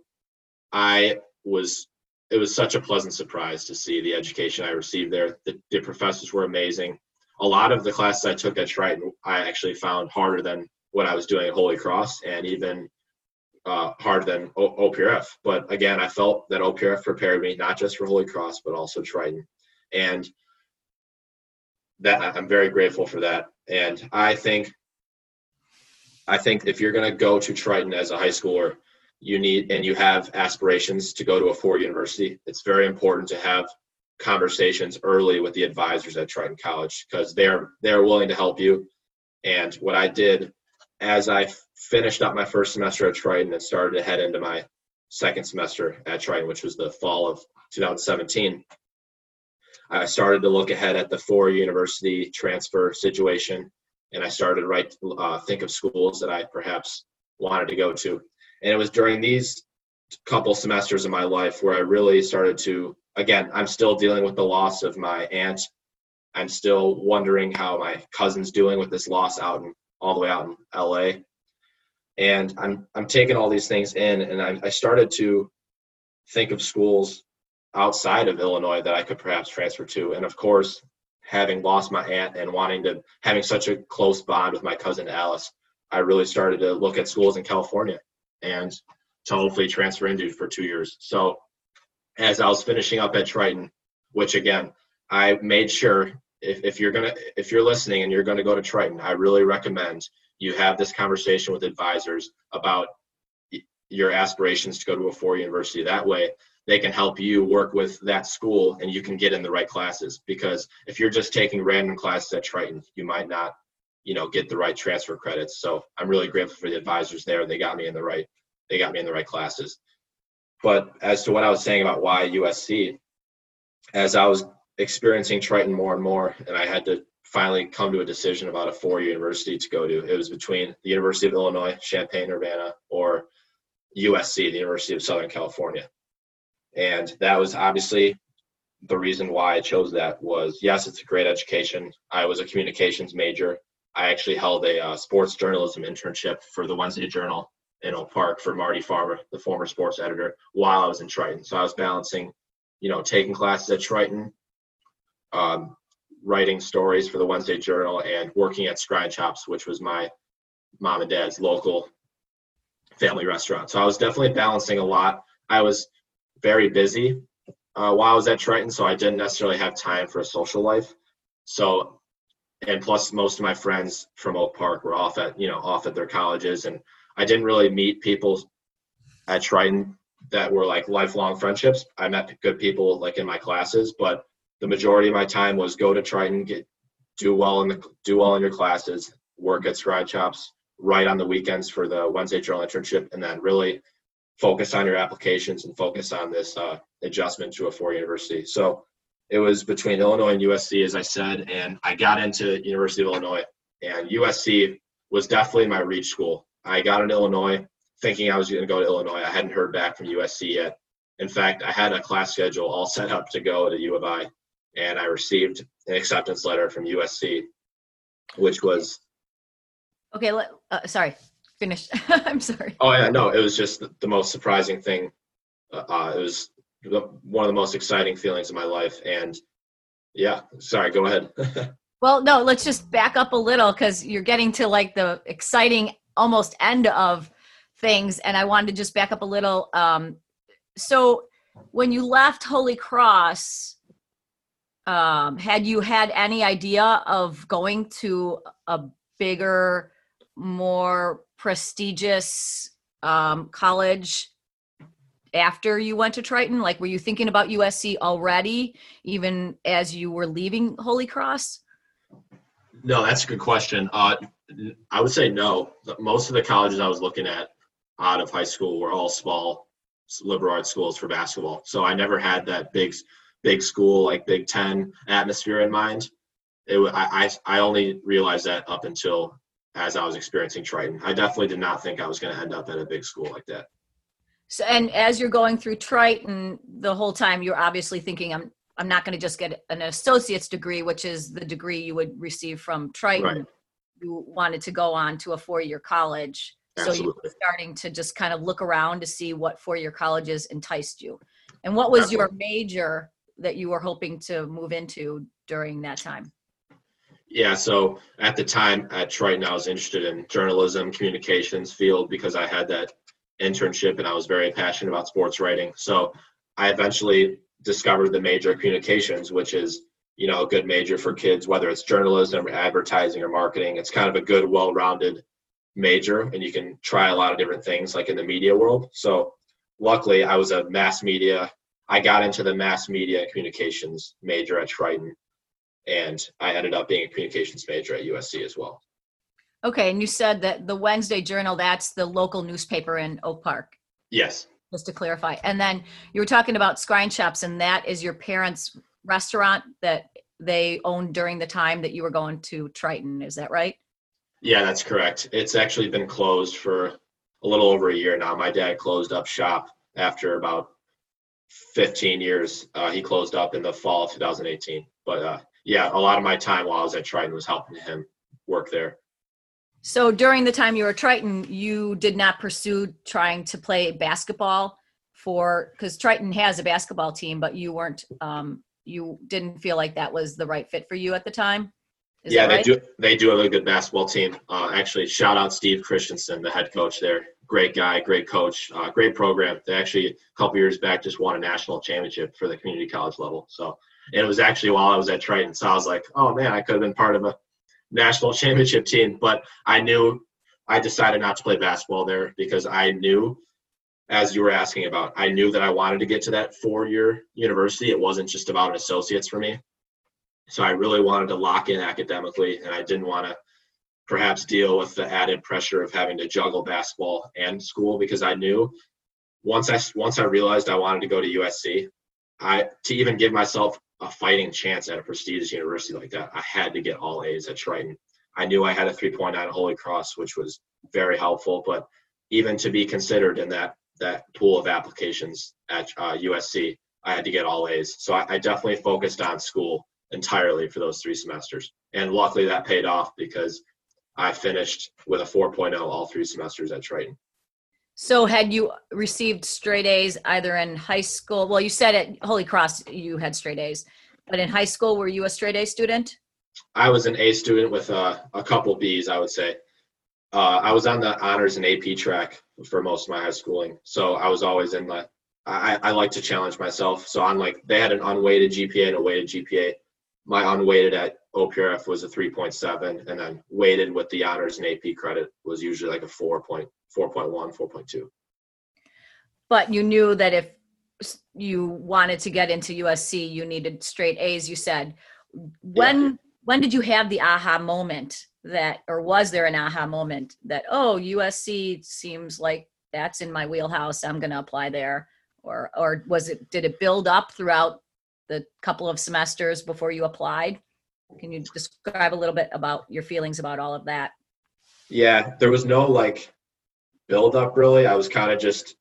i was it was such a pleasant surprise to see the education i received there. The, the professors were amazing. A lot of the classes i took at triton i actually found harder than what i was doing at holy cross and even uh, harder than o- OPRF. But again, I felt that OPRF prepared me not just for Holy Cross, but also Triton. And that I'm very grateful for that. And I think, I think if you're going to go to Triton as a high schooler, you need and you have aspirations to go to a four university. It's very important to have conversations early with the advisors at Triton College because they're they're willing to help you. And what I did as I finished up my first semester at Triton and started to head into my second semester at Triton, which was the fall of 2017, I started to look ahead at the four university transfer situation, and I started to write, uh, think of schools that I perhaps wanted to go to. And it was during these couple semesters of my life where I really started to, again, I'm still dealing with the loss of my aunt. I'm still wondering how my cousin's doing with this loss out in all the way out in LA. And I'm I'm taking all these things in, and I, I started to think of schools outside of Illinois that I could perhaps transfer to. And of course, having lost my aunt and wanting to having such a close bond with my cousin Alice, I really started to look at schools in California and to hopefully transfer into for two years. So as I was finishing up at Triton, which again, I made sure if, if you're gonna if you're listening and you're gonna go to Triton, I really recommend you have this conversation with advisors about your aspirations to go to a four university. That way, they can help you work with that school and you can get in the right classes. Because if you're just taking random classes at Triton, you might not, you know, get the right transfer credits. So I'm really grateful for the advisors there. They got me in the right, they got me in the right classes. But as to what I was saying about why USC, as I was experiencing Triton more and more, and I had to finally come to a decision about a four-year university to go to. It was between the University of Illinois, Champaign-Urbana, or USC, the University of Southern California. And that was obviously the reason why I chose that was yes, it's a great education. I was a communications major. I actually held a uh, sports journalism internship for the Wednesday Journal in Oak Park for Marty Farmer, the former sports editor, while I was in Triton. So I was balancing, you know, taking classes at Triton, um, writing stories for the Wednesday Journal, and working at Skrine Chops, which was my mom and dad's local family restaurant. So I was definitely balancing a lot. I was very busy uh, while I was at Triton, so I didn't necessarily have time for a social life. So, and plus, most of my friends from Oak Park were off at you know off at their colleges, and I didn't really meet people at Triton that were like lifelong friendships. I met good people like in my classes, but the majority of my time was go to Triton, get do well in the do well in your classes, work at Skrine Chops, write on the weekends for the Wednesday Journal internship, and then really focus on your applications and focus on this uh, adjustment to a four university. So it was between Illinois and USC, as I said, and I got into University of Illinois, and USC was definitely my reach school. I got into Illinois thinking I was going to go to Illinois. I hadn't heard back from USC yet. In fact, I had a class schedule all set up to go to U of I, and I received an acceptance letter from USC, which was Okay, let, uh, sorry, finish. I'm sorry. Oh yeah, no, it was just the, the most surprising thing uh, it was one of the most exciting feelings of my life. And yeah, sorry, go ahead. well, no, let's just back up a little because you're getting to like the exciting almost end of things. And I wanted to just back up a little. Um, so when you left Holy Cross, um, had you had any idea of going to a bigger, more prestigious um, college after you went to Triton? Like, were you thinking about USC already, even as you were leaving Holy Cross? No, that's a good question. Uh, I would say no. Most of the colleges I was looking at out of high school were all small liberal arts schools for basketball. So I never had that big, big school like Big Ten atmosphere in mind. It, I, I, I only realized that up until as I was experiencing Triton. I definitely did not think I was going to end up at a big school like that. So, and as you're going through Triton, the whole time you're obviously thinking, I'm I'm not going to just get an associate's degree, which is the degree you would receive from Triton. Right. You wanted to go on to a four-year college, Absolutely. so you were starting to just kind of look around to see what four-year colleges enticed you. And what was Absolutely. your major that you were hoping to move into during that time? Yeah, so at the time at Triton, I was interested in journalism, communications field because I had that internship and I was very passionate about sports writing. So I eventually discovered the major communications, which is you know a good major for kids, whether it's journalism, or advertising, or marketing. It's kind of a good, well-rounded major, and you can try a lot of different things, like in the media world. So luckily, I was a mass media. I got into the mass media communications major at Triton, and I ended up being a communications major at USC as well. Okay, and you said that the Wednesday Journal, that's the local newspaper in Oak Park. Yes. Just to clarify. And then you were talking about Skrine Chops, and that is your parents' restaurant that they owned during the time that you were going to Triton. Is that right? Yeah, that's correct. It's actually been closed for a little over a year now. My dad closed up shop after about 15 years. Uh, he closed up in the fall of 2018. But uh, yeah, a lot of my time while I was at Triton was helping him work there. So during the time you were at Triton, you did not pursue trying to play basketball for because Triton has a basketball team, but you weren't um, you didn't feel like that was the right fit for you at the time. Is yeah, right? they do. They do have a good basketball team. Uh, actually, shout out Steve Christensen, the head coach there. Great guy, great coach, uh, great program. They actually a couple years back just won a national championship for the community college level. So, and it was actually while I was at Triton. So I was like, oh man, I could have been part of a national championship team. But I knew I decided not to play basketball there because I knew, as you were asking about, I knew that I wanted to get to that four year university. It wasn't just about an associate's for me. So I really wanted to lock in academically, and I didn't want to perhaps deal with the added pressure of having to juggle basketball and school because I knew once I once I realized I wanted to go to USC, I to even give myself a fighting chance at a prestigious university like that, I had to get all A's at Triton. I knew I had a 3.9 at Holy Cross, which was very helpful. But even to be considered in that that pool of applications at uh, USC, I had to get all A's. So I, I definitely focused on school entirely for those three semesters, and luckily that paid off because I finished with a 4.0 all three semesters at Triton. So, had you received straight A's either in high school? Well, you said at Holy Cross you had straight A's, but in high school, were you a straight A student? I was an A student with a, a couple B's, I would say. Uh, I was on the honors and AP track for most of my high schooling, so I was always in the. I, I like to challenge myself. So I'm like they had an unweighted GPA and a weighted GPA. My unweighted at OPRF was a 3.7, and then weighted with the honors and AP credit was usually like a 4 point 4.1, 4.2. But you knew that if you wanted to get into USC, you needed straight A's, you said. When yeah. when did you have the aha moment that or was there an aha moment that oh, USC seems like that's in my wheelhouse, I'm going to apply there or or was it did it build up throughout the couple of semesters before you applied? Can you describe a little bit about your feelings about all of that? Yeah, there was no like build up really. I was kind of just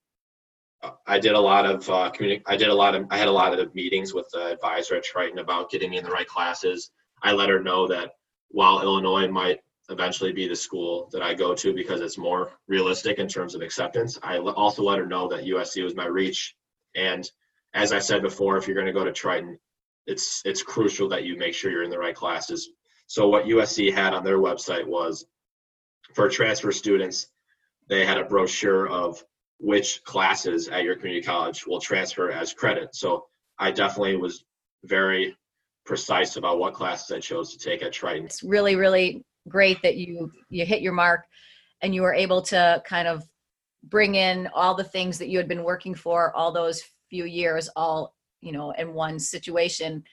I did a lot of uh, communi- I did a lot of I had a lot of meetings with the advisor at Triton about getting me in the right classes. I let her know that while Illinois might eventually be the school that I go to because it's more realistic in terms of acceptance, I also let her know that USC was my reach And as I said before, if you're going to go to Triton, it's it's crucial that you make sure you're in the right classes. So what USC had on their website was for transfer students, they had a brochure of which classes at your community college will transfer as credit. So I definitely was very precise about what classes I chose to take at Triton. It's really, really great that you you hit your mark and you were able to kind of bring in all the things that you had been working for all those few years all you know in one situation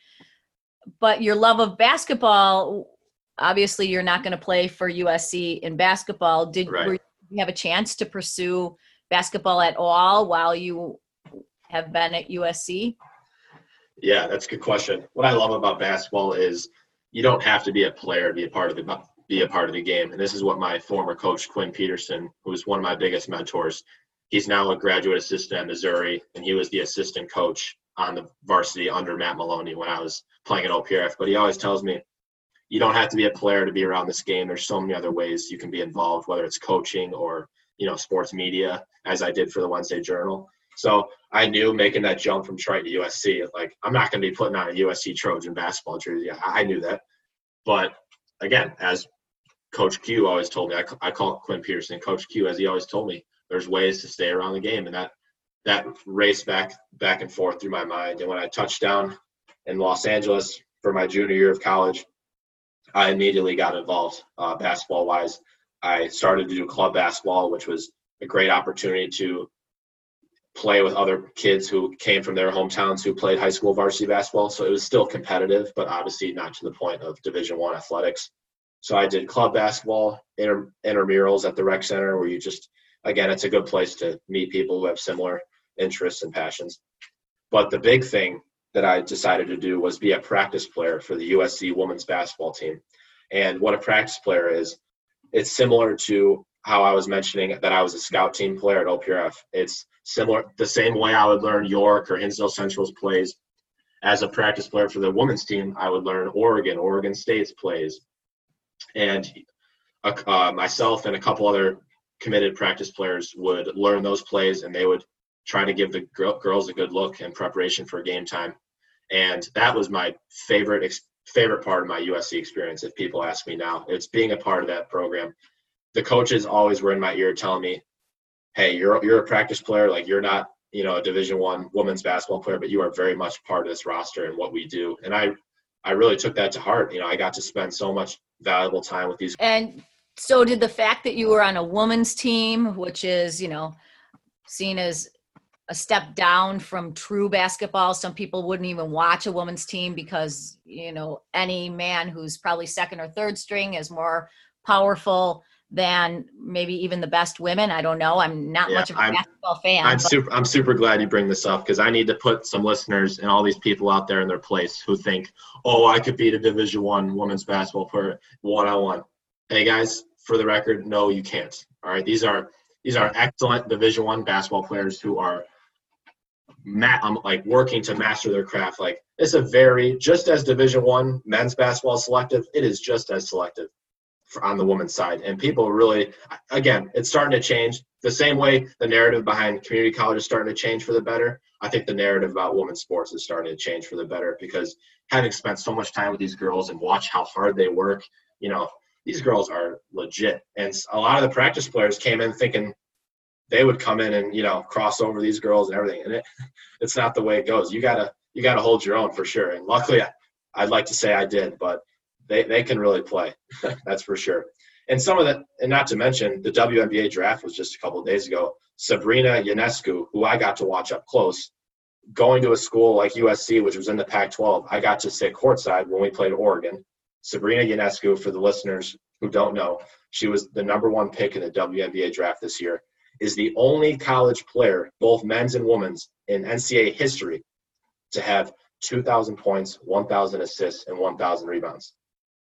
but your love of basketball obviously you're not going to play for usc in basketball did right. you have a chance to pursue basketball at all while you have been at usc yeah that's a good question what i love about basketball is you don't have to be a player to be a part of the be a part of the game. And this is what my former coach, Quinn Peterson, who was one of my biggest mentors, he's now a graduate assistant at Missouri, and he was the assistant coach on the varsity under Matt Maloney when I was playing at OPRF. But he always tells me, you don't have to be a player to be around this game. There's so many other ways you can be involved, whether it's coaching or you know sports media, as I did for the Wednesday Journal. So I knew making that jump from Triton to USC, like I'm not going to be putting on a USC Trojan basketball jersey. I knew that, but again, as Coach Q always told me. I, I call Quinn Peterson Coach Q, as he always told me. There's ways to stay around the game, and that that raced back back and forth through my mind. And when I touched down in Los Angeles for my junior year of college, I immediately got involved uh, basketball wise. I started to do club basketball, which was a great opportunity to play with other kids who came from their hometowns who played high school varsity basketball. So it was still competitive, but obviously not to the point of Division One athletics. So I did club basketball, inter, intramurals at the rec center, where you just again, it's a good place to meet people who have similar interests and passions. But the big thing that I decided to do was be a practice player for the USC women's basketball team. And what a practice player is, it's similar to how I was mentioning that I was a scout team player at OPRF. It's similar, the same way I would learn York or Hinsdale Central's plays. As a practice player for the women's team, I would learn Oregon, Oregon State's plays, and uh, myself and a couple other committed practice players would learn those plays and they would try to give the girls a good look in preparation for game time. And that was my favorite favorite part of my usc experience if people ask me now. It's being a part of that program. The coaches always were in my ear telling me hey you're you're a practice player. Like you're not you know a division one women's basketball player but you are very much part of this roster and what we do. And i i really took that to heart. You know i got to spend so much valuable time with these. And so, did the fact that you were on a women's team, which is, you know, seen as a step down from true basketball, some people wouldn't even watch a women's team because, you know, any man who's probably second or third string is more powerful than maybe even the best women. I don't know. I'm not yeah, much of a I'm, basketball fan. I'm but. super. I'm super glad you bring this up because I need to put some listeners and all these people out there in their place who think, "Oh, I could beat a Division One women's basketball player one on one." Hey guys, for the record, no, you can't. All right, these are these are excellent Division One basketball players who are ma- um, like working to master their craft. Like it's a very just as Division One men's basketball selective. It is just as selective on the women's side. And people really, again, it's starting to change. The same way the narrative behind community college is starting to change for the better. I think the narrative about women's sports is starting to change for the better because having spent so much time with these girls and watch how hard they work, you know, these girls are legit. And a lot of the practice players came in thinking they would come in and, you know, cross over these girls and everything. And it, it's not the way it goes. You gotta, you gotta hold your own for sure. And luckily I, i'd like to say I did, but they, they can really play. That's for sure. And some of that and not to mention, the WNBA draft was just a couple days ago. Sabrina Ionescu, who I got to watch up close, going to a school like USC, which was in the Pac 12, I got to sit courtside when we played Oregon. Sabrina Ionescu, for the listeners who don't know, she was the number one pick in the WNBA draft this year, is the only college player, both men's and women's, in NCAA history to have 2,000 points, 1,000 assists, and 1,000 rebounds.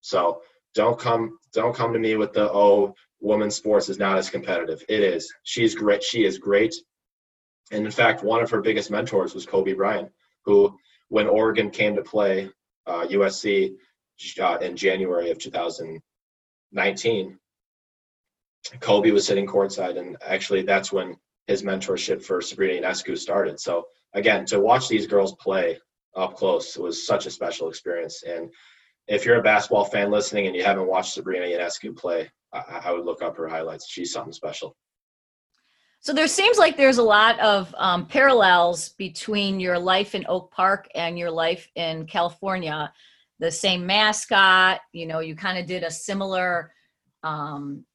So don't come don't come to me with the oh women's sports is not as competitive. It is. She's great. She is great. And in fact, one of her biggest mentors was Kobe Bryant, who when Oregon came to play uh, USC uh, in January of 2019, Kobe was sitting courtside, and actually that's when his mentorship for Sabrina Ionescu started. So again, to watch these girls play up close was such a special experience. And if you're a basketball fan listening and you haven't watched Sabrina Ionescu play, I, I would look up her highlights. She's something special. So there seems like there's a lot of um, parallels between your life in Oak Park and your life in California. The same mascot, you know, you kind of did a similar, um,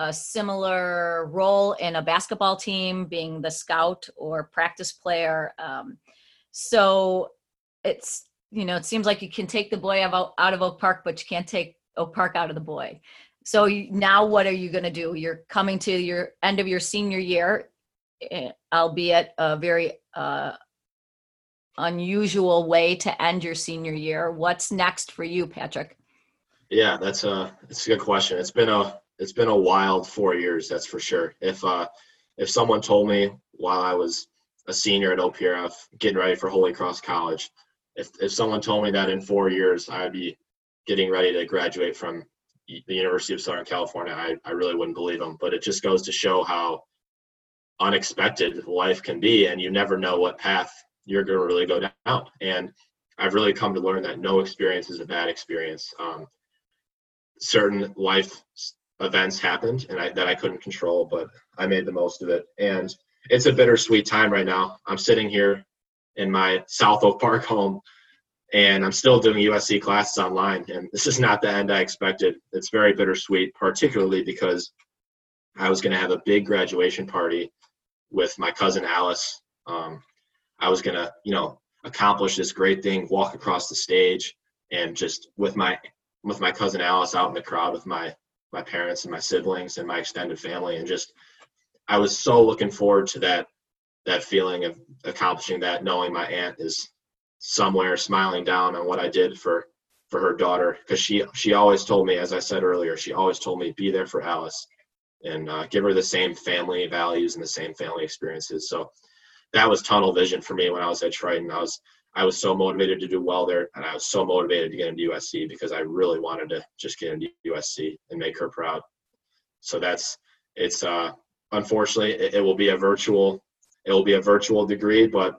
a similar role in a basketball team, being the scout or practice player. Um, so it's you know, it seems like you can take the boy out, of Oak Park, but you can't take Oak Park out of the boy. So you, now what are you going to do? You're coming to your end of your senior year, eh, albeit a very uh, unusual way to end your senior year. What's next for you, Patrick? Yeah, that's a it's a good question. It's been a it's been a wild four years, that's for sure. If uh if someone told me while I was a senior at OPRF getting ready for Holy Cross College if if someone told me that in four years I'd be getting ready to graduate from the University of Southern California, I, I really wouldn't believe them. But it just goes to show how unexpected life can be, and you never know what path you're going to really go down. And I've really come to learn that no experience is a bad experience. Um, certain life events happened, and I, that I couldn't control, but I made the most of it. And it's a bittersweet time right now. I'm sitting here in my South Oak Park home, and I'm still doing USC classes online. And this is not the end I expected. It's very bittersweet, particularly because I was going to have a big graduation party with my cousin Alice. Um, I was going to, you know, accomplish this great thing, walk across the stage, and just with my with my cousin Alice out in the crowd with my my parents and my siblings and my extended family, and just I was so looking forward to that that feeling of accomplishing that, knowing my aunt is somewhere smiling down on what I did for for her daughter because she she always told me, as I said earlier, she always told me be there for Alice and uh, give her the same family values and the same family experiences. So that was tunnel vision for me when I was at Triton. I was I was so motivated to do well there, and I was so motivated to get into USC because I really wanted to just get into USC and make her proud. So that's it's uh, unfortunately it, it will be a virtual it will be a virtual degree, but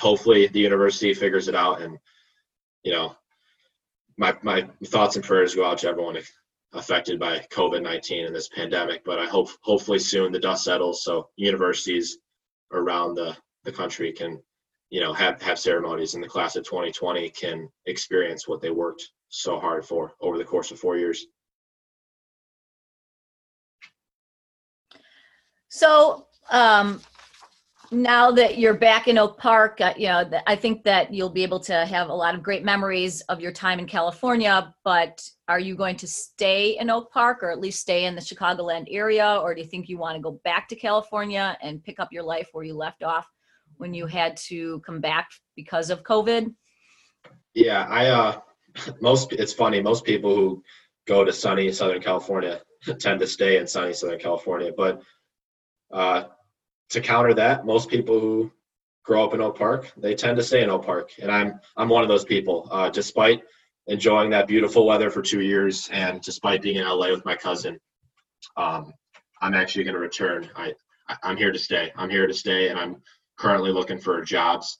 hopefully the university figures it out. And you know, my my thoughts and prayers go out to everyone affected by COVID nineteen and this pandemic. But I hope hopefully soon the dust settles so universities around the the country can you know have have ceremonies and the class of 2020 can experience what they worked so hard for over the course of four years so um now that you're back in Oak Park, uh, you know, I think that you'll be able to have a lot of great memories of your time in California. But are you going to stay in Oak Park or at least stay in the Chicagoland area? Or do you think you want to go back to California and pick up your life where you left off when you had to come back because of COVID? Yeah, I, uh, most, it's funny, most people who go to sunny Southern California tend to stay in sunny Southern California. But, uh, to counter that, most people who grow up in Oak Park, they tend to stay in Oak Park, and I'm I'm one of those people. Uh, despite enjoying that beautiful weather for two years, and despite being in LA with my cousin, um, I'm actually going to return. I, I I'm here to stay. I'm here to stay, and I'm currently looking for jobs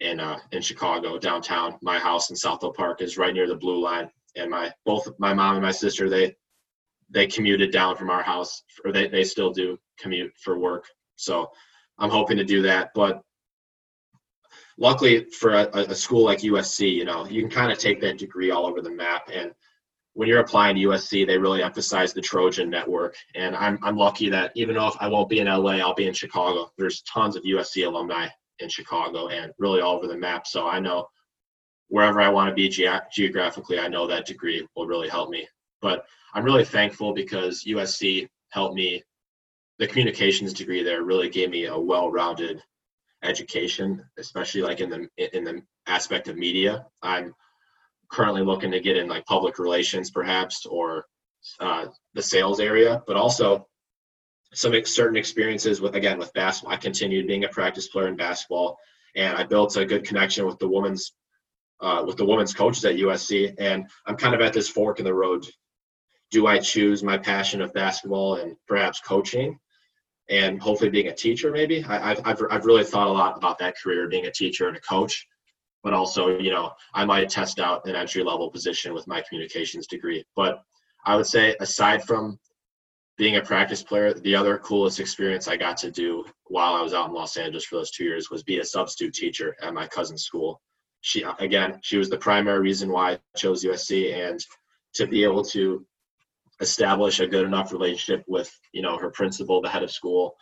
in uh, in Chicago downtown. My house in South Oak Park is right near the Blue Line, and my both my mom and my sister they they commuted down from our house, or they they still do commute for work so I'm hoping to do that. But luckily for a, a school like USC, you know, you can kind of take that degree all over the map. And when you're applying to USC, they really emphasize the Trojan network. And I'm, I'm lucky that even though if I won't be in LA, I'll be in Chicago. There's tons of USC alumni in Chicago and really all over the map. So I know wherever I want to be ge- geographically, I know that degree will really help me. But I'm really thankful because USC helped me the communications degree there really gave me a well-rounded education, especially like in the in the aspect of media. I'm currently looking to get in like public relations, perhaps, or uh, the sales area, but also some certain experiences with again with basketball. I continued being a practice player in basketball, and I built a good connection with the women's uh, with the women's coaches at USC. And I'm kind of at this fork in the road. Do I choose my passion of basketball and perhaps coaching, and hopefully being a teacher maybe I, have I've, I've really thought a lot about that career being a teacher and a coach but also you know i might test out an entry level position with my communications degree. But i would say aside from being a practice player the other coolest experience i got to do while i was out in los angeles for those two years was be a substitute teacher at my cousin's school. She uh, again she was the primary reason why i chose usc and to be able to establish a good enough relationship with you know her principal the head of school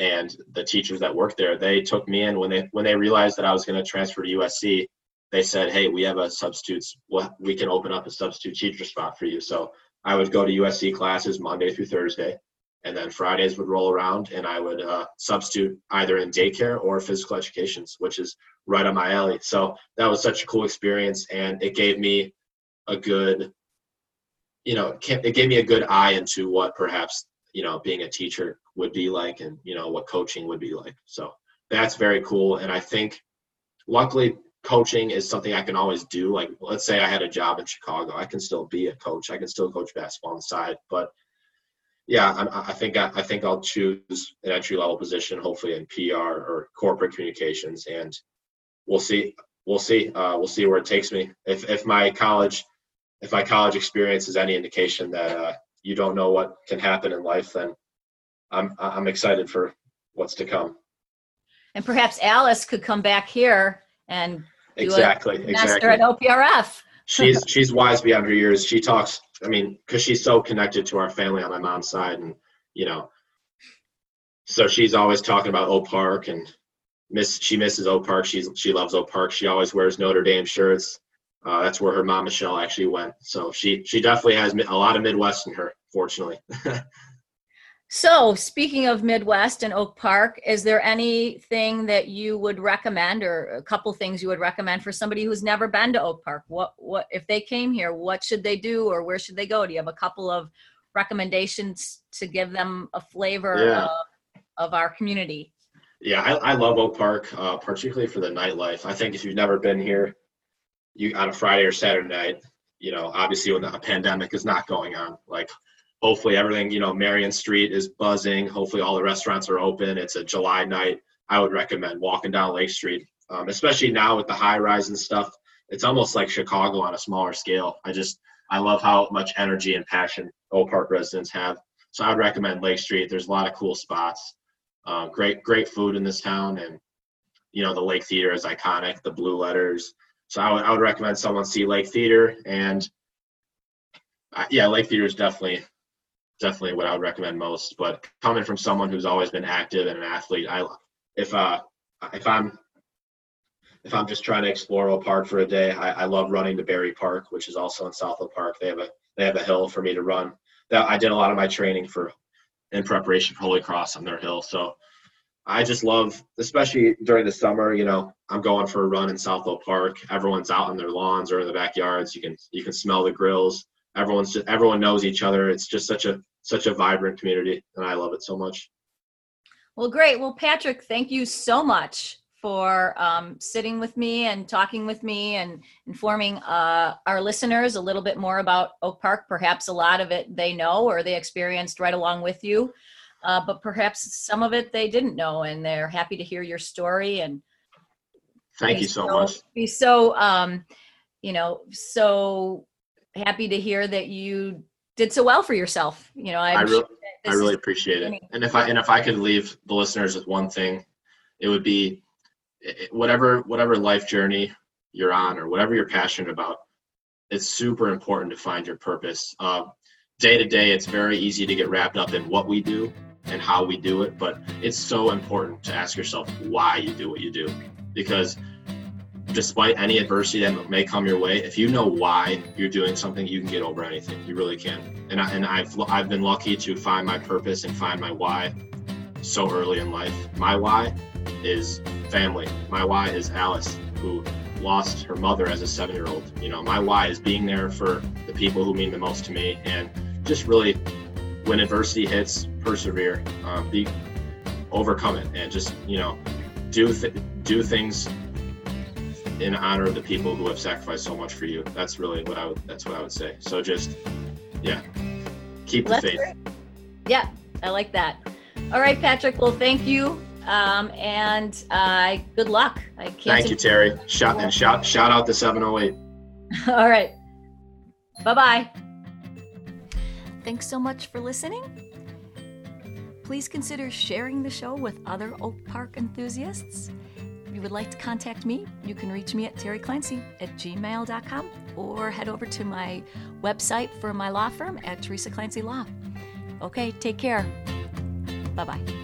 and the teachers that worked there they took me in. When they when they realized that i was going to transfer to usc they said hey we have a substitutes we can open up a substitute teacher spot for you. So i would go to usc classes monday through thursday and then fridays would roll around and i would uh, substitute either in daycare or physical educations which is right on my alley. So that was such a cool experience and it gave me a good you know it gave me a good eye into what perhaps you know being a teacher would be like and you know what coaching would be like. So that's very cool. And i think luckily coaching is something i can always do. Like let's say i had a job in chicago i can still be a coach. I can still coach basketball on the side. But yeah i, I think I, I think i'll choose an entry level position hopefully in pr or corporate communications. And we'll see we'll see uh, we'll see where it takes me. If if my college if my college experience is any indication that uh, you don't know what can happen in life, then I'm I'm excited for what's to come. And perhaps Alice could come back here and exactly exactly at OPRF. she's she's wise beyond her years. She talks. I mean, because she's so connected to our family on my mom's side, and you know, so she's always talking about Oak Park and miss. She misses Oak Park. She's she loves Oak Park. She always wears Notre Dame shirts. Uh, that's where her mom Michelle actually went. So she she definitely has a lot of Midwest in her, fortunately. so speaking of Midwest and Oak Park, is there anything that you would recommend, or a couple things you would recommend for somebody who's never been to Oak Park? What what if they came here? What should they do, or where should they go? Do you have a couple of recommendations to give them a flavor yeah. of, of our community? Yeah, I, I love Oak Park, uh, particularly for the nightlife. I think if you've never been here, you on a Friday or Saturday night, you know, obviously when a pandemic is not going on, like hopefully everything, you know, Marion Street is buzzing. Hopefully all the restaurants are open. It's a July night. I would recommend walking down Lake Street, um, especially now with the high rise and stuff. It's almost like Chicago on a smaller scale. I just, I love how much energy and passion Oak Park residents have. So I would recommend Lake Street. There's a lot of cool spots. Uh, great, great food in this town, and you know the Lake Theater is iconic. The blue letters, so I would, I would recommend someone see Lake Theater and uh, yeah, Lake Theater is definitely definitely what I would recommend most. But coming from someone who's always been active and an athlete, I if uh if I'm if I'm just trying to explore Oak Park for a day, I, I love running to Barrie Park, which is also in South Oak Park. They have a they have a hill for me to run. That I did a lot of my training for in preparation for Holy Cross on their hill. So I just love, especially during the summer. You know, I'm going for a run in South Oak Park. Everyone's out on their lawns or in the backyards. You can you can smell the grills. Everyone's just everyone knows each other. It's just such a such a vibrant community, and I love it so much. Well, great. Well, Patrick, thank you so much for um, sitting with me and talking with me and informing uh, our listeners a little bit more about Oak Park. Perhaps a lot of it they know or they experienced right along with you uh, but perhaps some of it they didn't know, and they're happy to hear your story. And thank you so, so, much. Be so, um, you know, so happy to hear that you did so well for yourself. You know, I'm i really, I really appreciate it. And if I and if I could leave the listeners with one thing, it would be whatever whatever life journey you're on or whatever you're passionate about. It's super important to find your purpose. Uh, day to day, it's very easy to get wrapped up in what we do and how we do it, but it's so important to ask yourself why you do what you do. Because despite any adversity that may come your way, if you know why you're doing something, you can get over anything. You really can. And I, and I've I've been lucky to find my purpose and find my why so early in life. My why is family. My why is Alice, who lost her mother as a seven-year-old. You know, my why is being there for the people who mean the most to me and just really when adversity hits, persevere, uh, be overcome it, and just you know do th- do things in honor of the people who have sacrificed so much for you. That's really what I would that's what I would say. So just yeah, keep the faith. Great. Yeah, I like that. All right, Patrick. Well, thank you. Um, and uh, good luck. I can't. Thank you, Terry. Shout and shout shout out the 708. All right. Bye bye. Thanks so much for listening. Please consider sharing the show with other Oak Park enthusiasts. If you would like to contact me, you can reach me at terryclancy at gmail.com or head over to my website for my law firm at Teresa Clancy Law. Okay, take care. Bye bye.